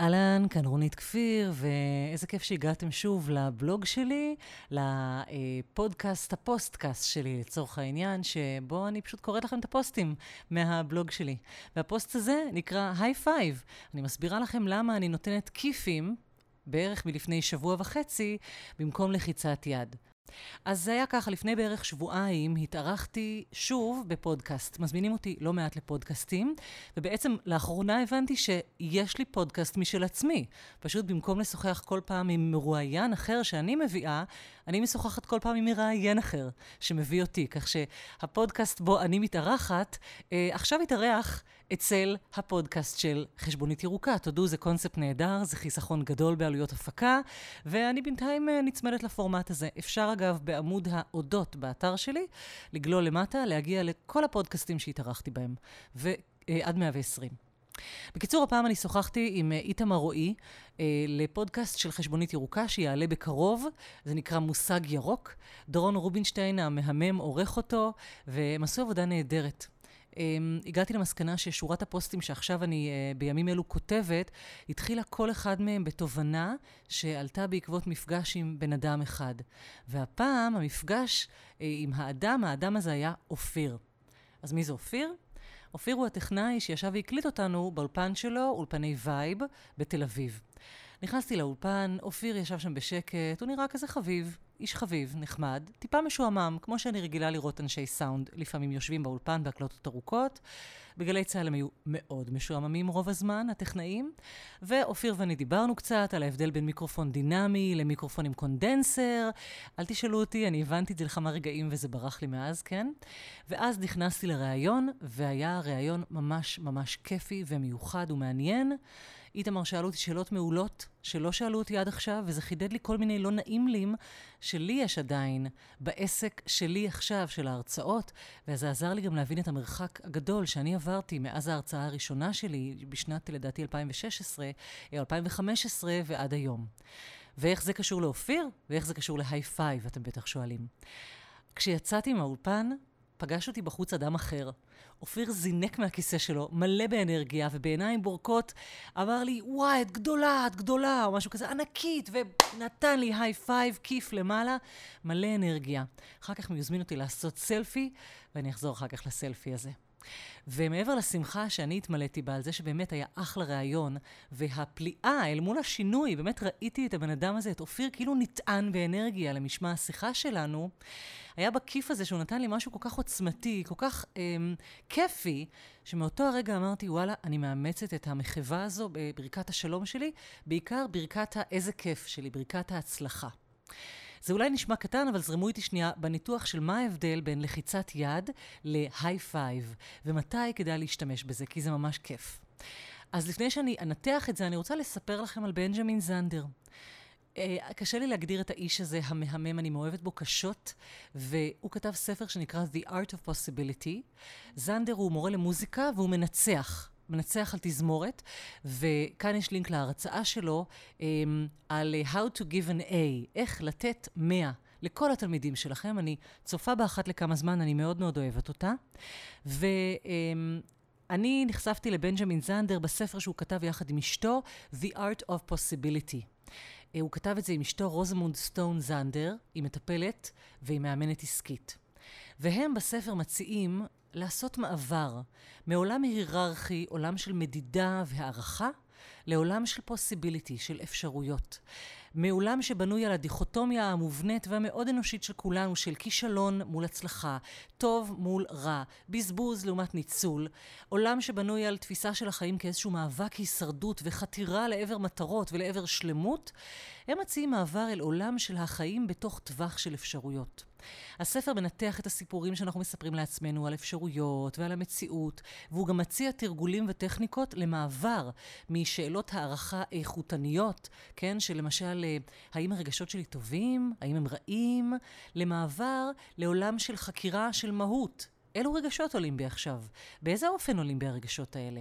אהלן, כאן רונית כפיר, ואיזה כיף שהגעתם שוב לבלוג שלי, לפודקאסט, הפוסטקאסט שלי לצורך העניין, שבו אני פשוט קוראת לכם את הפוסטים מהבלוג שלי. והפוסט הזה נקרא high five. אני מסבירה לכם למה אני נותנת כיפים, בערך מלפני שבוע וחצי, במקום לחיצת יד. אז זה היה ככה, לפני בערך שבועיים התארחתי שוב בפודקאסט. מזמינים אותי לא מעט לפודקאסטים, ובעצם לאחרונה הבנתי שיש לי פודקאסט משל עצמי. פשוט במקום לשוחח כל פעם עם מרואיין אחר שאני מביאה, אני משוחחת כל פעם עם מראיין אחר שמביא אותי. כך שהפודקאסט בו אני מתארחת, אה, עכשיו התארח אצל הפודקאסט של חשבונית ירוקה. תודו, זה קונספט נהדר, זה חיסכון גדול בעלויות הפקה, ואני בינתיים אה, נצמדת לפורמט הזה. אפשר אגב בעמוד האודות באתר שלי, לגלול למטה, להגיע לכל הפודקאסטים שהתארחתי בהם, ועד 120. בקיצור, הפעם אני שוחחתי עם אה, איתמר רועי אה, לפודקאסט של חשבונית ירוקה שיעלה בקרוב, זה נקרא מושג ירוק. דורון רובינשטיין המהמם עורך אותו, והם עשו עבודה נהדרת. Um, הגעתי למסקנה ששורת הפוסטים שעכשיו אני uh, בימים אלו כותבת, התחילה כל אחד מהם בתובנה שעלתה בעקבות מפגש עם בן אדם אחד. והפעם המפגש uh, עם האדם, האדם הזה היה אופיר. אז מי זה אופיר? אופיר הוא הטכנאי שישב והקליט אותנו באולפן שלו, אולפני וייב, בתל אביב. נכנסתי לאולפן, אופיר ישב שם בשקט, הוא נראה כזה חביב, איש חביב, נחמד, טיפה משועמם, כמו שאני רגילה לראות אנשי סאונד לפעמים יושבים באולפן בהקלטות ארוכות. בגלי צה"ל הם היו מאוד משועממים רוב הזמן, הטכנאים. ואופיר ואני דיברנו קצת על ההבדל בין מיקרופון דינמי למיקרופון עם קונדנסר. אל תשאלו אותי, אני הבנתי את זה לכמה רגעים וזה ברח לי מאז, כן? ואז נכנסתי לראיון, והיה ראיון ממש ממש כיפי ומיוחד ומעניין. איתמר שאל אותי שאלות מעולות שלא שאלו אותי עד עכשיו, וזה חידד לי כל מיני לא נעים לים שלי יש עדיין בעסק שלי עכשיו, של ההרצאות, וזה עזר לי גם להבין את המרחק הגדול שאני עברתי מאז ההרצאה הראשונה שלי, בשנת, לדעתי, 2016, 2015 אה, ועד היום. ואיך זה קשור לאופיר, ואיך זה קשור ל high five, אתם בטח שואלים. כשיצאתי מהאולפן, פגש אותי בחוץ אדם אחר. אופיר זינק מהכיסא שלו, מלא באנרגיה ובעיניים בורקות, אמר לי, וואי, את גדולה, את גדולה, או משהו כזה, ענקית, ונתן לי high five, כיף למעלה, מלא אנרגיה. אחר כך הוא יזמין אותי לעשות סלפי, ואני אחזור אחר כך לסלפי הזה. ומעבר לשמחה שאני התמלאתי בה על זה שבאמת היה אחלה ראיון, והפליאה אל מול השינוי, באמת ראיתי את הבן אדם הזה, את אופיר, כאילו נטען באנרגיה למשמע השיחה שלנו, היה בכיף הזה שהוא נתן לי משהו כל כך עוצמתי, כל כך אמ, כיפי, שמאותו הרגע אמרתי, וואלה, אני מאמצת את המחווה הזו בברכת השלום שלי, בעיקר ברכת האיזה כיף שלי, ברכת ההצלחה. זה אולי נשמע קטן, אבל זרמו איתי שנייה בניתוח של מה ההבדל בין לחיצת יד ל high five, ומתי כדאי להשתמש בזה, כי זה ממש כיף. אז לפני שאני אנתח את זה, אני רוצה לספר לכם על בנג'מין זנדר. Uh, קשה לי להגדיר את האיש הזה המהמם, אני מאוהבת בו קשות, והוא כתב ספר שנקרא The Art of Possibility. זנדר הוא מורה למוזיקה והוא מנצח. מנצח על תזמורת, וכאן יש לינק להרצאה שלו um, על How to give an A, איך לתת 100 לכל התלמידים שלכם. אני צופה בה אחת לכמה זמן, אני מאוד מאוד אוהבת אותה. ואני um, נחשפתי לבנג'מין זנדר בספר שהוא כתב יחד עם אשתו, The Art of Possibility. Uh, הוא כתב את זה עם אשתו רוזמונד סטון זנדר, היא מטפלת והיא מאמנת עסקית. והם בספר מציעים לעשות מעבר מעולם היררכי, עולם של מדידה והערכה, לעולם של פוסיביליטי, של אפשרויות. מעולם שבנוי על הדיכוטומיה המובנית והמאוד אנושית של כולנו, של כישלון מול הצלחה, טוב מול רע, בזבוז לעומת ניצול, עולם שבנוי על תפיסה של החיים כאיזשהו מאבק הישרדות וחתירה לעבר מטרות ולעבר שלמות, הם מציעים מעבר אל עולם של החיים בתוך טווח של אפשרויות. הספר מנתח את הסיפורים שאנחנו מספרים לעצמנו על אפשרויות ועל המציאות, והוא גם מציע תרגולים וטכניקות למעבר משאלות הערכה איכותניות, כן, שלמשל, אה, האם הרגשות שלי טובים? האם הם רעים? למעבר לעולם של חקירה של מהות. אילו רגשות עולים בי עכשיו? באיזה אופן עולים בי הרגשות האלה?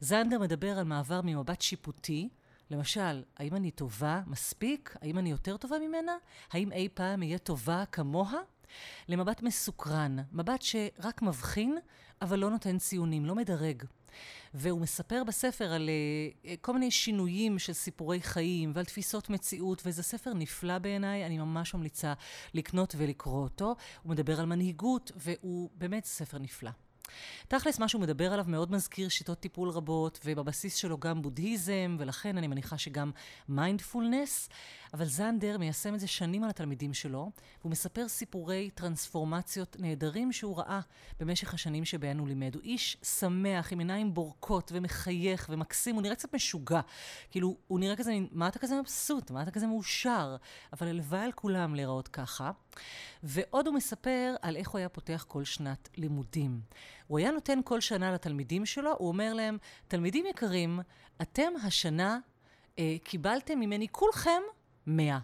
זנדר מדבר על מעבר ממבט שיפוטי, למשל, האם אני טובה מספיק? האם אני יותר טובה ממנה? האם אי פעם אהיה טובה כמוה? למבט מסוקרן, מבט שרק מבחין, אבל לא נותן ציונים, לא מדרג. והוא מספר בספר על uh, כל מיני שינויים של סיפורי חיים ועל תפיסות מציאות, וזה ספר נפלא בעיניי, אני ממש ממליצה לקנות ולקרוא אותו. הוא מדבר על מנהיגות, והוא באמת ספר נפלא. תכלס, מה שהוא מדבר עליו מאוד מזכיר שיטות טיפול רבות, ובבסיס שלו גם בודהיזם, ולכן אני מניחה שגם מיינדפולנס. אבל זנדר מיישם את זה שנים על התלמידים שלו, והוא מספר סיפורי טרנספורמציות נהדרים שהוא ראה במשך השנים שבהן הוא לימד. הוא איש שמח, עם עיניים בורקות, ומחייך, ומקסים, הוא נראה קצת משוגע. כאילו, הוא נראה כזה, מה אתה כזה מבסוט? מה אתה כזה מאושר? אבל הלוואי על כולם להיראות ככה. ועוד הוא מספר על איך הוא היה פותח כל שנת לימודים. הוא היה נותן כל שנה לתלמידים שלו, הוא אומר להם, תלמידים יקרים, אתם השנה אה, קיבלתם ממני כולכם 100.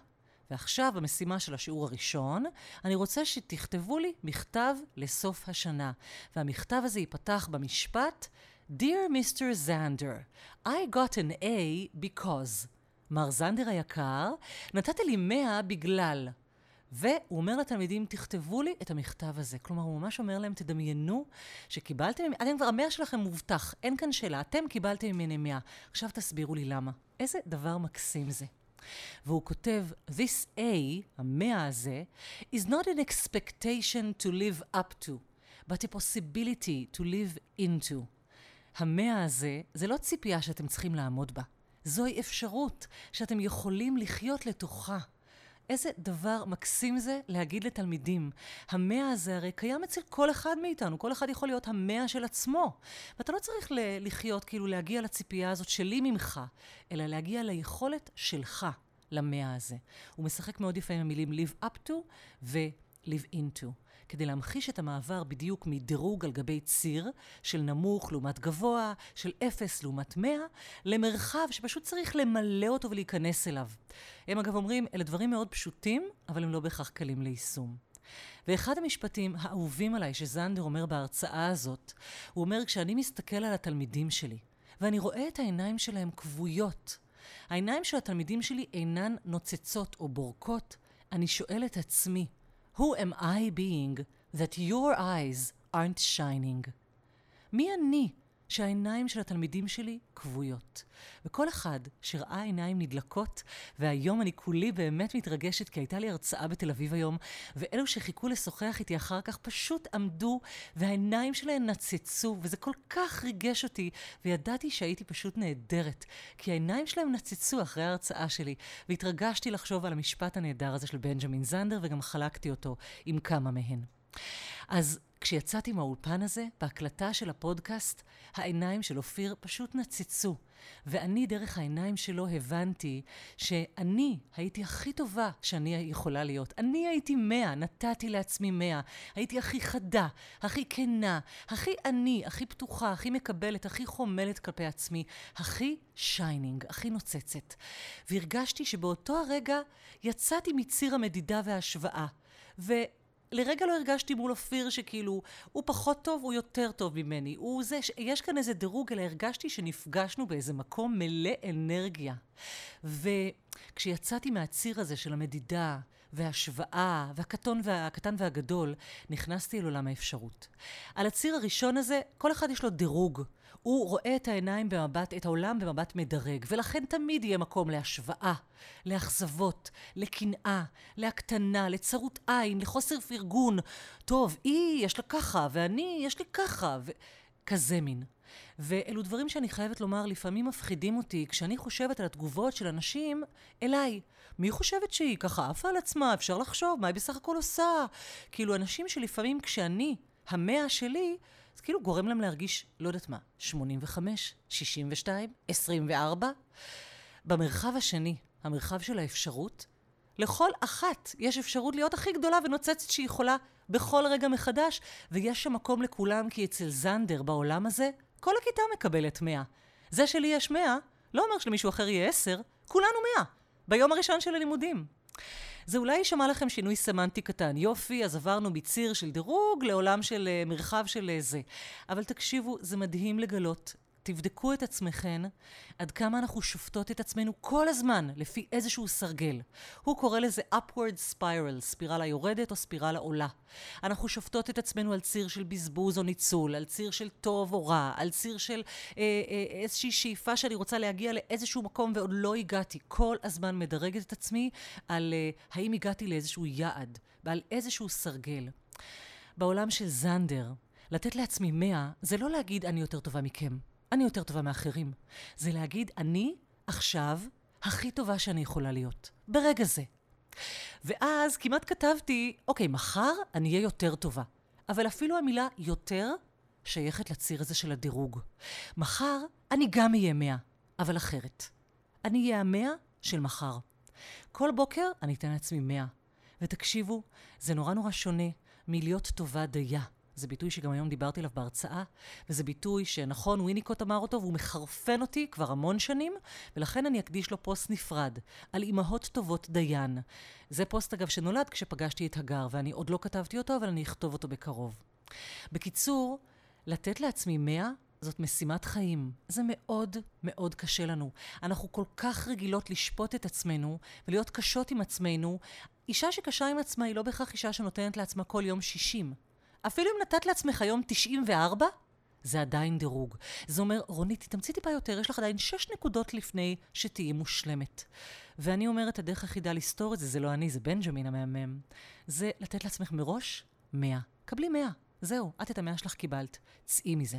ועכשיו, במשימה של השיעור הראשון, אני רוצה שתכתבו לי מכתב לסוף השנה. והמכתב הזה ייפתח במשפט, Dear Mr. Zander, I got an A because. מר זנדר היקר, נתת לי 100 בגלל. והוא אומר לתלמידים, תכתבו לי את המכתב הזה. כלומר, הוא ממש אומר להם, תדמיינו שקיבלתם, אתם כבר, המאה שלכם מובטח, אין כאן שאלה, אתם קיבלתם ממני מאה. עכשיו תסבירו לי למה. איזה דבר מקסים זה. והוא כותב, This A, המאה הזה, is not an expectation to live up to, but a possibility to live into. המאה הזה, זה לא ציפייה שאתם צריכים לעמוד בה. זוהי אפשרות שאתם יכולים לחיות לתוכה. איזה דבר מקסים זה להגיד לתלמידים. המאה הזה הרי קיים אצל כל אחד מאיתנו, כל אחד יכול להיות המאה של עצמו. ואתה לא צריך לחיות, כאילו להגיע לציפייה הזאת שלי ממך, אלא להגיע ליכולת שלך למאה הזה. הוא משחק מאוד יפה עם המילים live up to ו-live into. כדי להמחיש את המעבר בדיוק מדירוג על גבי ציר של נמוך לעומת גבוה, של אפס לעומת מאה, למרחב שפשוט צריך למלא אותו ולהיכנס אליו. הם אגב אומרים, אלה דברים מאוד פשוטים, אבל הם לא בהכרח קלים ליישום. ואחד המשפטים האהובים עליי שזנדר אומר בהרצאה הזאת, הוא אומר, כשאני מסתכל על התלמידים שלי, ואני רואה את העיניים שלהם כבויות, העיניים של התלמידים שלי אינן נוצצות או בורקות, אני שואל את עצמי, Who am I being that your eyes aren't shining? מי אני שהעיניים של התלמידים שלי כבויות. וכל אחד שראה עיניים נדלקות, והיום אני כולי באמת מתרגשת, כי הייתה לי הרצאה בתל אביב היום, ואלו שחיכו לשוחח איתי אחר כך פשוט עמדו, והעיניים שלהם נצצו, וזה כל כך ריגש אותי, וידעתי שהייתי פשוט נהדרת, כי העיניים שלהם נצצו אחרי ההרצאה שלי, והתרגשתי לחשוב על המשפט הנהדר הזה של בנג'מין זנדר, וגם חלקתי אותו עם כמה מהן. אז כשיצאתי מהאולפן הזה, בהקלטה של הפודקאסט, העיניים של אופיר פשוט נצצו. ואני, דרך העיניים שלו, הבנתי שאני הייתי הכי טובה שאני יכולה להיות. אני הייתי מאה, נתתי לעצמי מאה. הייתי הכי חדה, הכי כנה, הכי אני, הכי פתוחה, הכי מקבלת, הכי חומלת כלפי עצמי, הכי shining, הכי נוצצת. והרגשתי שבאותו הרגע יצאתי מציר המדידה וההשוואה. ו... לרגע לא הרגשתי מול אופיר שכאילו, הוא פחות טוב, הוא יותר טוב ממני. הוא זה, יש כאן איזה דירוג, אלא הרגשתי שנפגשנו באיזה מקום מלא אנרגיה. וכשיצאתי מהציר הזה של המדידה, והשוואה, והקטון והקטן והגדול, נכנסתי אל עולם האפשרות. על הציר הראשון הזה, כל אחד יש לו דירוג. הוא רואה את העיניים במבט, את העולם במבט מדרג, ולכן תמיד יהיה מקום להשוואה, לאכזבות, לקנאה, להקטנה, לצרות עין, לחוסר פרגון. טוב, היא, יש לה ככה, ואני, יש לי ככה, וכזה מין. ואלו דברים שאני חייבת לומר, לפעמים מפחידים אותי כשאני חושבת על התגובות של אנשים אליי. מי חושבת שהיא ככה עפה על עצמה? אפשר לחשוב, מה היא בסך הכל עושה? כאילו, אנשים שלפעמים כשאני, המאה שלי, זה כאילו גורם להם להרגיש, לא יודעת מה, 85, 62, 24. במרחב השני, המרחב של האפשרות, לכל אחת יש אפשרות להיות הכי גדולה ונוצצת שהיא יכולה בכל רגע מחדש, ויש שם מקום לכולם, כי אצל זנדר בעולם הזה, כל הכיתה מקבלת 100. זה שלי יש 100, לא אומר שלמישהו אחר יהיה 10, כולנו 100, ביום הראשון של הלימודים. זה אולי יישמע לכם שינוי סמנטי קטן. יופי, אז עברנו מציר של דירוג לעולם של uh, מרחב של uh, זה. אבל תקשיבו, זה מדהים לגלות תבדקו את עצמכן עד כמה אנחנו שופטות את עצמנו כל הזמן לפי איזשהו סרגל. הוא קורא לזה upward spiral, ספירלה יורדת או ספירלה עולה. אנחנו שופטות את עצמנו על ציר של בזבוז או ניצול, על ציר של טוב או רע, על ציר של אה, אה, איזושהי שאיפה שאני רוצה להגיע לאיזשהו מקום ועוד לא הגעתי. כל הזמן מדרגת את עצמי על אה, האם הגעתי לאיזשהו יעד ועל איזשהו סרגל. בעולם של זנדר, לתת לעצמי מאה זה לא להגיד אני יותר טובה מכם, אני יותר טובה מאחרים. זה להגיד אני עכשיו הכי טובה שאני יכולה להיות, ברגע זה. ואז כמעט כתבתי, אוקיי, מחר אני אהיה יותר טובה. אבל אפילו המילה יותר שייכת לציר הזה של הדירוג. מחר אני גם אהיה מאה, אבל אחרת. אני אהיה המאה של מחר. כל בוקר אני אתן לעצמי מאה. ותקשיבו, זה נורא נורא שונה מלהיות טובה דייה. זה ביטוי שגם היום דיברתי עליו בהרצאה, וזה ביטוי שנכון, וויניקוט אמר אותו, והוא מחרפן אותי כבר המון שנים, ולכן אני אקדיש לו פוסט נפרד, על אימהות טובות דיין. זה פוסט, אגב, שנולד כשפגשתי את הגר, ואני עוד לא כתבתי אותו, אבל אני אכתוב אותו בקרוב. בקיצור, לתת לעצמי מאה זאת משימת חיים. זה מאוד מאוד קשה לנו. אנחנו כל כך רגילות לשפוט את עצמנו ולהיות קשות עם עצמנו. אישה שקשה עם עצמה היא לא בהכרח אישה שנותנת לעצמה כל יום 60. אפילו אם נתת לעצמך היום 94, זה עדיין דירוג. זה אומר, רונית, תתאמצי טיפה יותר, יש לך עדיין 6 נקודות לפני שתהיי מושלמת. ואני אומרת, הדרך היחידה לסתור את זה, זה לא אני, זה בנג'מין המהמם, זה לתת לעצמך מראש 100. קבלי 100. זהו, את את המאה שלך קיבלת. צאי מזה.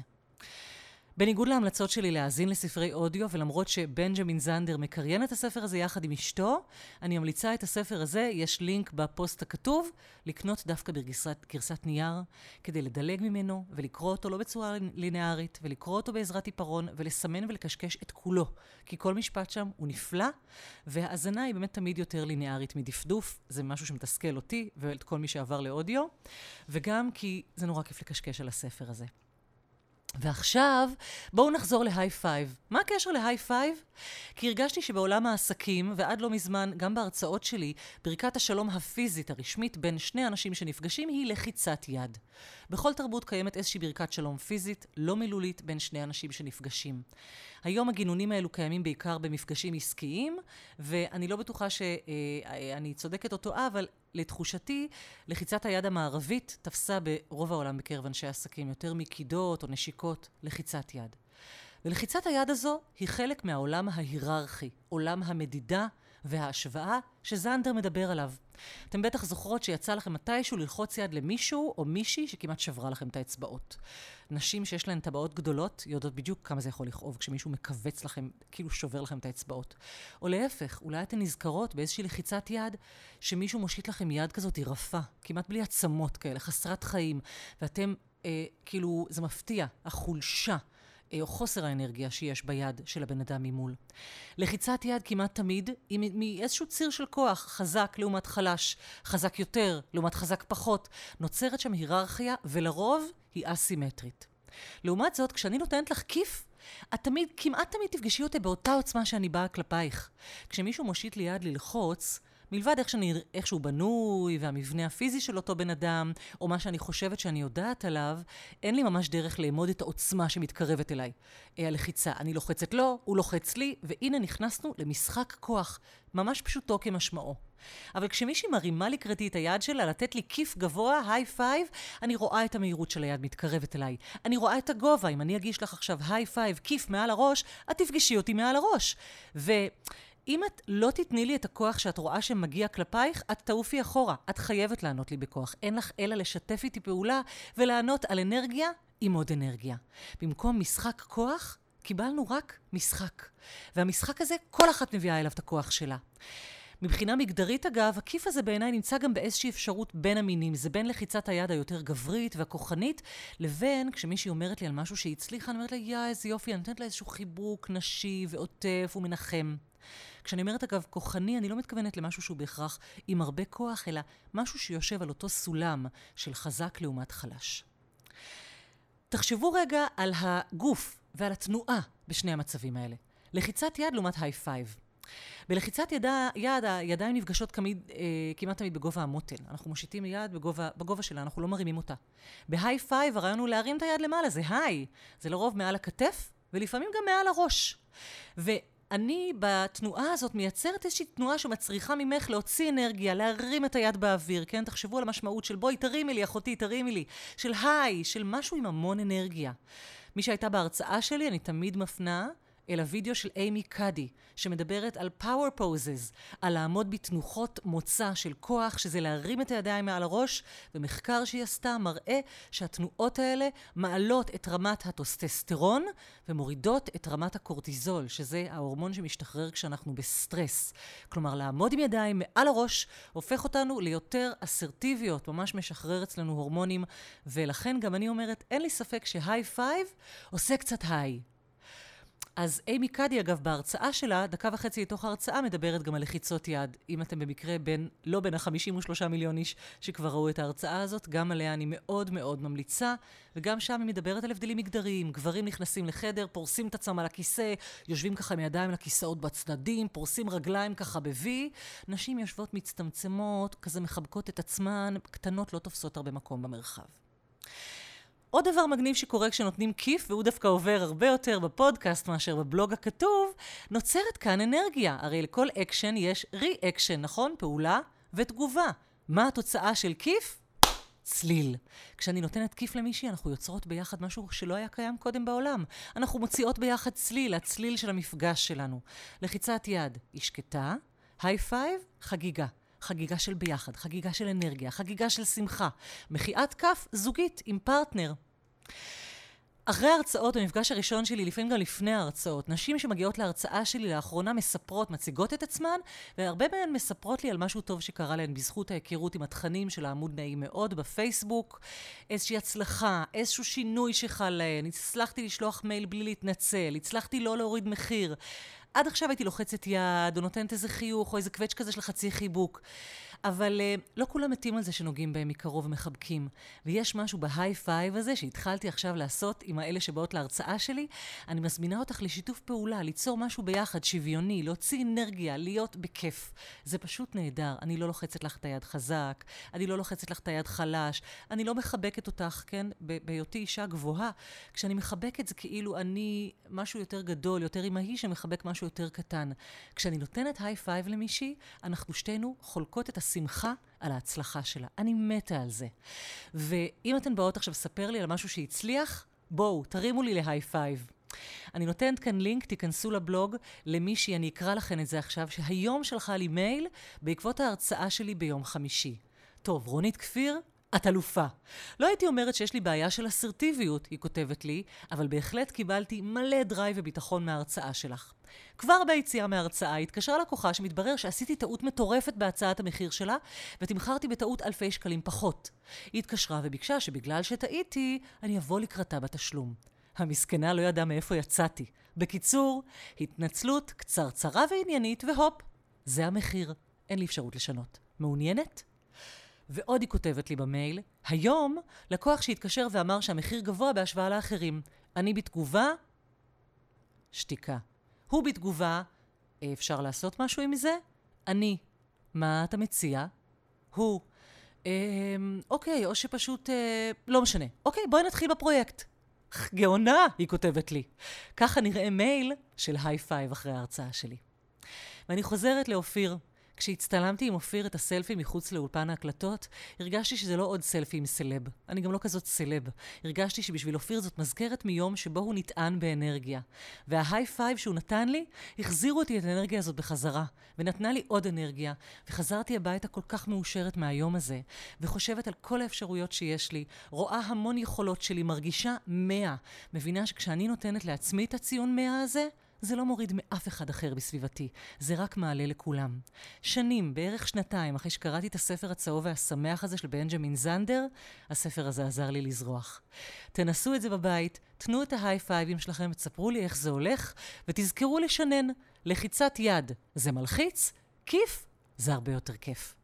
בניגוד להמלצות שלי להאזין לספרי אודיו, ולמרות שבנג'מין זנדר מקריין את הספר הזה יחד עם אשתו, אני ממליצה את הספר הזה, יש לינק בפוסט הכתוב, לקנות דווקא בגרסת גרסת נייר, כדי לדלג ממנו ולקרוא אותו לא בצורה לינארית, ולקרוא אותו בעזרת עיפרון, ולסמן ולקשקש את כולו. כי כל משפט שם הוא נפלא, והאזנה היא באמת תמיד יותר לינארית מדפדוף, זה משהו שמתסכל אותי ואת כל מי שעבר לאודיו, וגם כי זה נורא כיף לקשקש על הספר הזה. ועכשיו, בואו נחזור ל high five. מה הקשר ל high five? כי הרגשתי שבעולם העסקים, ועד לא מזמן, גם בהרצאות שלי, ברכת השלום הפיזית הרשמית בין שני אנשים שנפגשים היא לחיצת יד. בכל תרבות קיימת איזושהי ברכת שלום פיזית, לא מילולית, בין שני אנשים שנפגשים. היום הגינונים האלו קיימים בעיקר במפגשים עסקיים, ואני לא בטוחה שאני צודקת או טועה, אבל לתחושתי, לחיצת היד המערבית תפסה ברוב העולם בקרב אנשי עסקים, יותר מקידות או נשיקות, לחיצת יד. ולחיצת היד הזו היא חלק מהעולם ההיררכי, עולם המדידה וההשוואה שזנדר מדבר עליו. אתם בטח זוכרות שיצא לכם מתישהו ללחוץ יד למישהו או מישהי שכמעט שברה לכם את האצבעות. נשים שיש להן טבעות גדולות יודעות בדיוק כמה זה יכול לכאוב כשמישהו מכווץ לכם, כאילו שובר לכם את האצבעות. או להפך, אולי אתן נזכרות באיזושהי לחיצת יד שמישהו מושיט לכם יד כזאת רפה, כמעט בלי עצמות כאלה, חסרת חיים, ואתם, אה, כאילו, זה מפתיע, החולשה. אה, או חוסר האנרגיה שיש ביד של הבן אדם ממול. לחיצת יד כמעט תמיד היא מאיזשהו ציר של כוח, חזק לעומת חלש, חזק יותר לעומת חזק פחות. נוצרת שם היררכיה, ולרוב היא אסימטרית. לעומת זאת, כשאני נותנת לך כיף, את תמיד, כמעט תמיד תפגשי אותי באותה עוצמה שאני באה כלפייך. כשמישהו מושיט לי יד ללחוץ, מלבד איך, שאני, איך שהוא בנוי והמבנה הפיזי של אותו בן אדם, או מה שאני חושבת שאני יודעת עליו, אין לי ממש דרך לאמוד את העוצמה שמתקרבת אליי. אה, הלחיצה, אני לוחצת לו, הוא לוחץ לי, והנה נכנסנו למשחק כוח, ממש פשוטו כמשמעו. אבל כשמישהי מרימה לקראתי את היד שלה לתת לי כיף גבוה, high five, אני רואה את המהירות של היד מתקרבת אליי. אני רואה את הגובה, אם אני אגיש לך עכשיו high five, כיף מעל הראש, את תפגשי אותי מעל הראש. ו... אם את לא תתני לי את הכוח שאת רואה שמגיע כלפייך, את תעופי אחורה. את חייבת לענות לי בכוח. אין לך אלא לשתף איתי פעולה ולענות על אנרגיה עם עוד אנרגיה. במקום משחק כוח, קיבלנו רק משחק. והמשחק הזה, כל אחת מביאה אליו את הכוח שלה. מבחינה מגדרית אגב, הכיף הזה בעיניי נמצא גם באיזושהי אפשרות בין המינים. זה בין לחיצת היד היותר גברית והכוחנית, לבין כשמישהי אומרת לי על משהו שהיא הצליחה, אני אומרת לה, יא, איזה יופי, אני נותנת לה איזשהו חיבוק נשי ועוטף ומנחם. כשאני אומרת אגב כוחני, אני לא מתכוונת למשהו שהוא בהכרח עם הרבה כוח, אלא משהו שיושב על אותו סולם של חזק לעומת חלש. תחשבו רגע על הגוף ועל התנועה בשני המצבים האלה. לחיצת יד לעומת high five. בלחיצת ידה, יד, הידיים נפגשות כמיד, אה, כמעט תמיד בגובה המותן. אנחנו מושיטים יד בגובה, בגובה שלה, אנחנו לא מרימים אותה. ב high five הרעיון הוא להרים את היד למעלה, זה high. זה לרוב מעל הכתף ולפעמים גם מעל הראש. ואני בתנועה הזאת מייצרת איזושהי תנועה שמצריכה ממך להוציא אנרגיה, להרים את היד באוויר, כן? תחשבו על המשמעות של בואי תרימי לי, אחותי, תרימי לי, של היי, של משהו עם המון אנרגיה. מי שהייתה בהרצאה שלי, אני תמיד מפנה אל הוידאו של אימי קאדי, שמדברת על power poses, על לעמוד בתנוחות מוצא של כוח, שזה להרים את הידיים מעל הראש, ומחקר שהיא עשתה מראה שהתנועות האלה מעלות את רמת הטוסטסטרון ומורידות את רמת הקורטיזול, שזה ההורמון שמשתחרר כשאנחנו בסטרס. כלומר, לעמוד עם ידיים מעל הראש הופך אותנו ליותר אסרטיביות, ממש משחרר אצלנו הורמונים, ולכן גם אני אומרת, אין לי ספק ש high five עושה קצת high. אז איימי קאדי, אגב, בהרצאה שלה, דקה וחצי לתוך ההרצאה, מדברת גם על לחיצות יד. אם אתם במקרה בין, לא בין ה-53 מיליון איש שכבר ראו את ההרצאה הזאת, גם עליה אני מאוד מאוד ממליצה, וגם שם היא מדברת על הבדלים מגדריים. גברים נכנסים לחדר, פורסים את עצמם על הכיסא, יושבים ככה עם ידיים על הכיסאות בצדדים, פורסים רגליים ככה ב-V. נשים יושבות מצטמצמות, כזה מחבקות את עצמן, קטנות לא תופסות הרבה מקום במרחב. עוד דבר מגניב שקורה כשנותנים כיף, והוא דווקא עובר הרבה יותר בפודקאסט מאשר בבלוג הכתוב, נוצרת כאן אנרגיה. הרי לכל אקשן יש reaction, נכון? פעולה ותגובה. מה התוצאה של כיף? צליל. כשאני נותנת כיף למישהי, אנחנו יוצרות ביחד משהו שלא היה קיים קודם בעולם. אנחנו מוציאות ביחד צליל, הצליל של המפגש שלנו. לחיצת יד, היא שקטה, high five, חגיגה. חגיגה של ביחד, חגיגה של אנרגיה, חגיגה של שמחה. מחיאת כף זוגית עם פרטנר. אחרי ההרצאות, במפגש הראשון שלי, לפעמים גם לפני ההרצאות, נשים שמגיעות להרצאה שלי לאחרונה מספרות, מציגות את עצמן, והרבה מהן מספרות לי על משהו טוב שקרה להן בזכות ההיכרות עם התכנים של העמוד נעים מאוד בפייסבוק, איזושהי הצלחה, איזשהו שינוי שחל להן, הצלחתי לשלוח מייל בלי להתנצל, הצלחתי לא להוריד מחיר. עד עכשיו הייתי לוחצת יד, או נותנת איזה חיוך, או איזה קווץ' כזה של חצי חיבוק. אבל uh, לא כולם מתים על זה שנוגעים בהם מקרוב ומחבקים. ויש משהו ב high five הזה שהתחלתי עכשיו לעשות עם האלה שבאות להרצאה שלי. אני מזמינה אותך לשיתוף פעולה, ליצור משהו ביחד, שוויוני, להוציא אנרגיה, להיות בכיף. זה פשוט נהדר. אני לא לוחצת לך את היד חזק, אני לא לוחצת לך את היד חלש, אני לא מחבקת אותך, כן, בהיותי אישה גבוהה. כשאני מחבקת זה כאילו אני משהו יותר גדול, יותר אימהי שמחבק משהו יותר קטן. כשאני נותנת high five למישהי, אנחנו שתינו חולקות את השמחה על ההצלחה שלה. אני מתה על זה. ואם אתן באות עכשיו לספר לי על משהו שהצליח, בואו, תרימו לי ל high five. אני נותנת כאן לינק, תיכנסו לבלוג למישהי, אני אקרא לכם את זה עכשיו, שהיום שלחה לי מייל בעקבות ההרצאה שלי ביום חמישי. טוב, רונית כפיר, את אלופה. לא הייתי אומרת שיש לי בעיה של אסרטיביות, היא כותבת לי, אבל בהחלט קיבלתי מלא drive וביטחון מההרצאה שלך. כבר ביציאה מההרצאה התקשרה לקוחה שמתברר שעשיתי טעות מטורפת בהצעת המחיר שלה, ותמכרתי בטעות אלפי שקלים פחות. היא התקשרה וביקשה שבגלל שטעיתי, אני אבוא לקראתה בתשלום. המסכנה לא ידעה מאיפה יצאתי. בקיצור, התנצלות קצרצרה ועניינית, והופ, זה המחיר. אין לי אפשרות לשנות. מעוניינת? ועוד היא כותבת לי במייל, היום לקוח שהתקשר ואמר שהמחיר גבוה בהשוואה לאחרים. אני בתגובה, שתיקה. הוא בתגובה, אפשר לעשות משהו עם זה? אני, מה אתה מציע? הוא, אה, אוקיי, או שפשוט, אה, לא משנה. אוקיי, בואי נתחיל בפרויקט. גאונה, היא כותבת לי. ככה נראה מייל של high five אחרי ההרצאה שלי. ואני חוזרת לאופיר, כשהצטלמתי עם אופיר את הסלפי מחוץ לאולפן ההקלטות, הרגשתי שזה לא עוד סלפי עם סלב. אני גם לא כזאת סלב. הרגשתי שבשביל אופיר זאת מזכרת מיום שבו הוא נטען באנרגיה. וה high five שהוא נתן לי, החזירו אותי את האנרגיה הזאת בחזרה, ונתנה לי עוד אנרגיה, וחזרתי הביתה כל כך מאושרת מהיום הזה, וחושבת על כל האפשרויות שיש לי, רואה המון יכולות שלי, מרגישה מאה. מבינה שכשאני נותנת לעצמי את הציון מאה הזה, זה לא מוריד מאף אחד אחר בסביבתי, זה רק מעלה לכולם. שנים, בערך שנתיים, אחרי שקראתי את הספר הצהוב והשמח הזה של בנג'מין זנדר, הספר הזה עזר לי לזרוח. תנסו את זה בבית, תנו את ה high five ים שלכם ותספרו לי איך זה הולך, ותזכרו לשנן, לחיצת יד זה מלחיץ, כיף זה הרבה יותר כיף.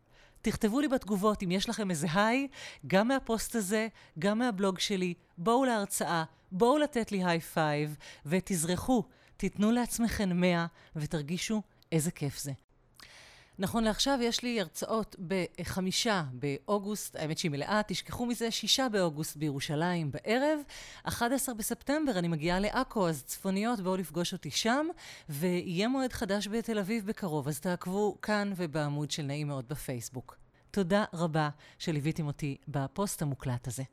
תכתבו לי בתגובות אם יש לכם איזה high, גם מהפוסט הזה, גם מהבלוג שלי, בואו להרצאה, בואו לתת לי high five, ותזרחו. תיתנו לעצמכם 100 ותרגישו איזה כיף זה. נכון לעכשיו יש לי הרצאות בחמישה באוגוסט, האמת שהיא מלאה, תשכחו מזה, שישה באוגוסט בירושלים בערב, 11 בספטמבר אני מגיעה לעכו, אז צפוניות בואו לפגוש אותי שם, ויהיה מועד חדש בתל אביב בקרוב, אז תעקבו כאן ובעמוד של נעים מאוד בפייסבוק. תודה רבה שליוויתם אותי בפוסט המוקלט הזה.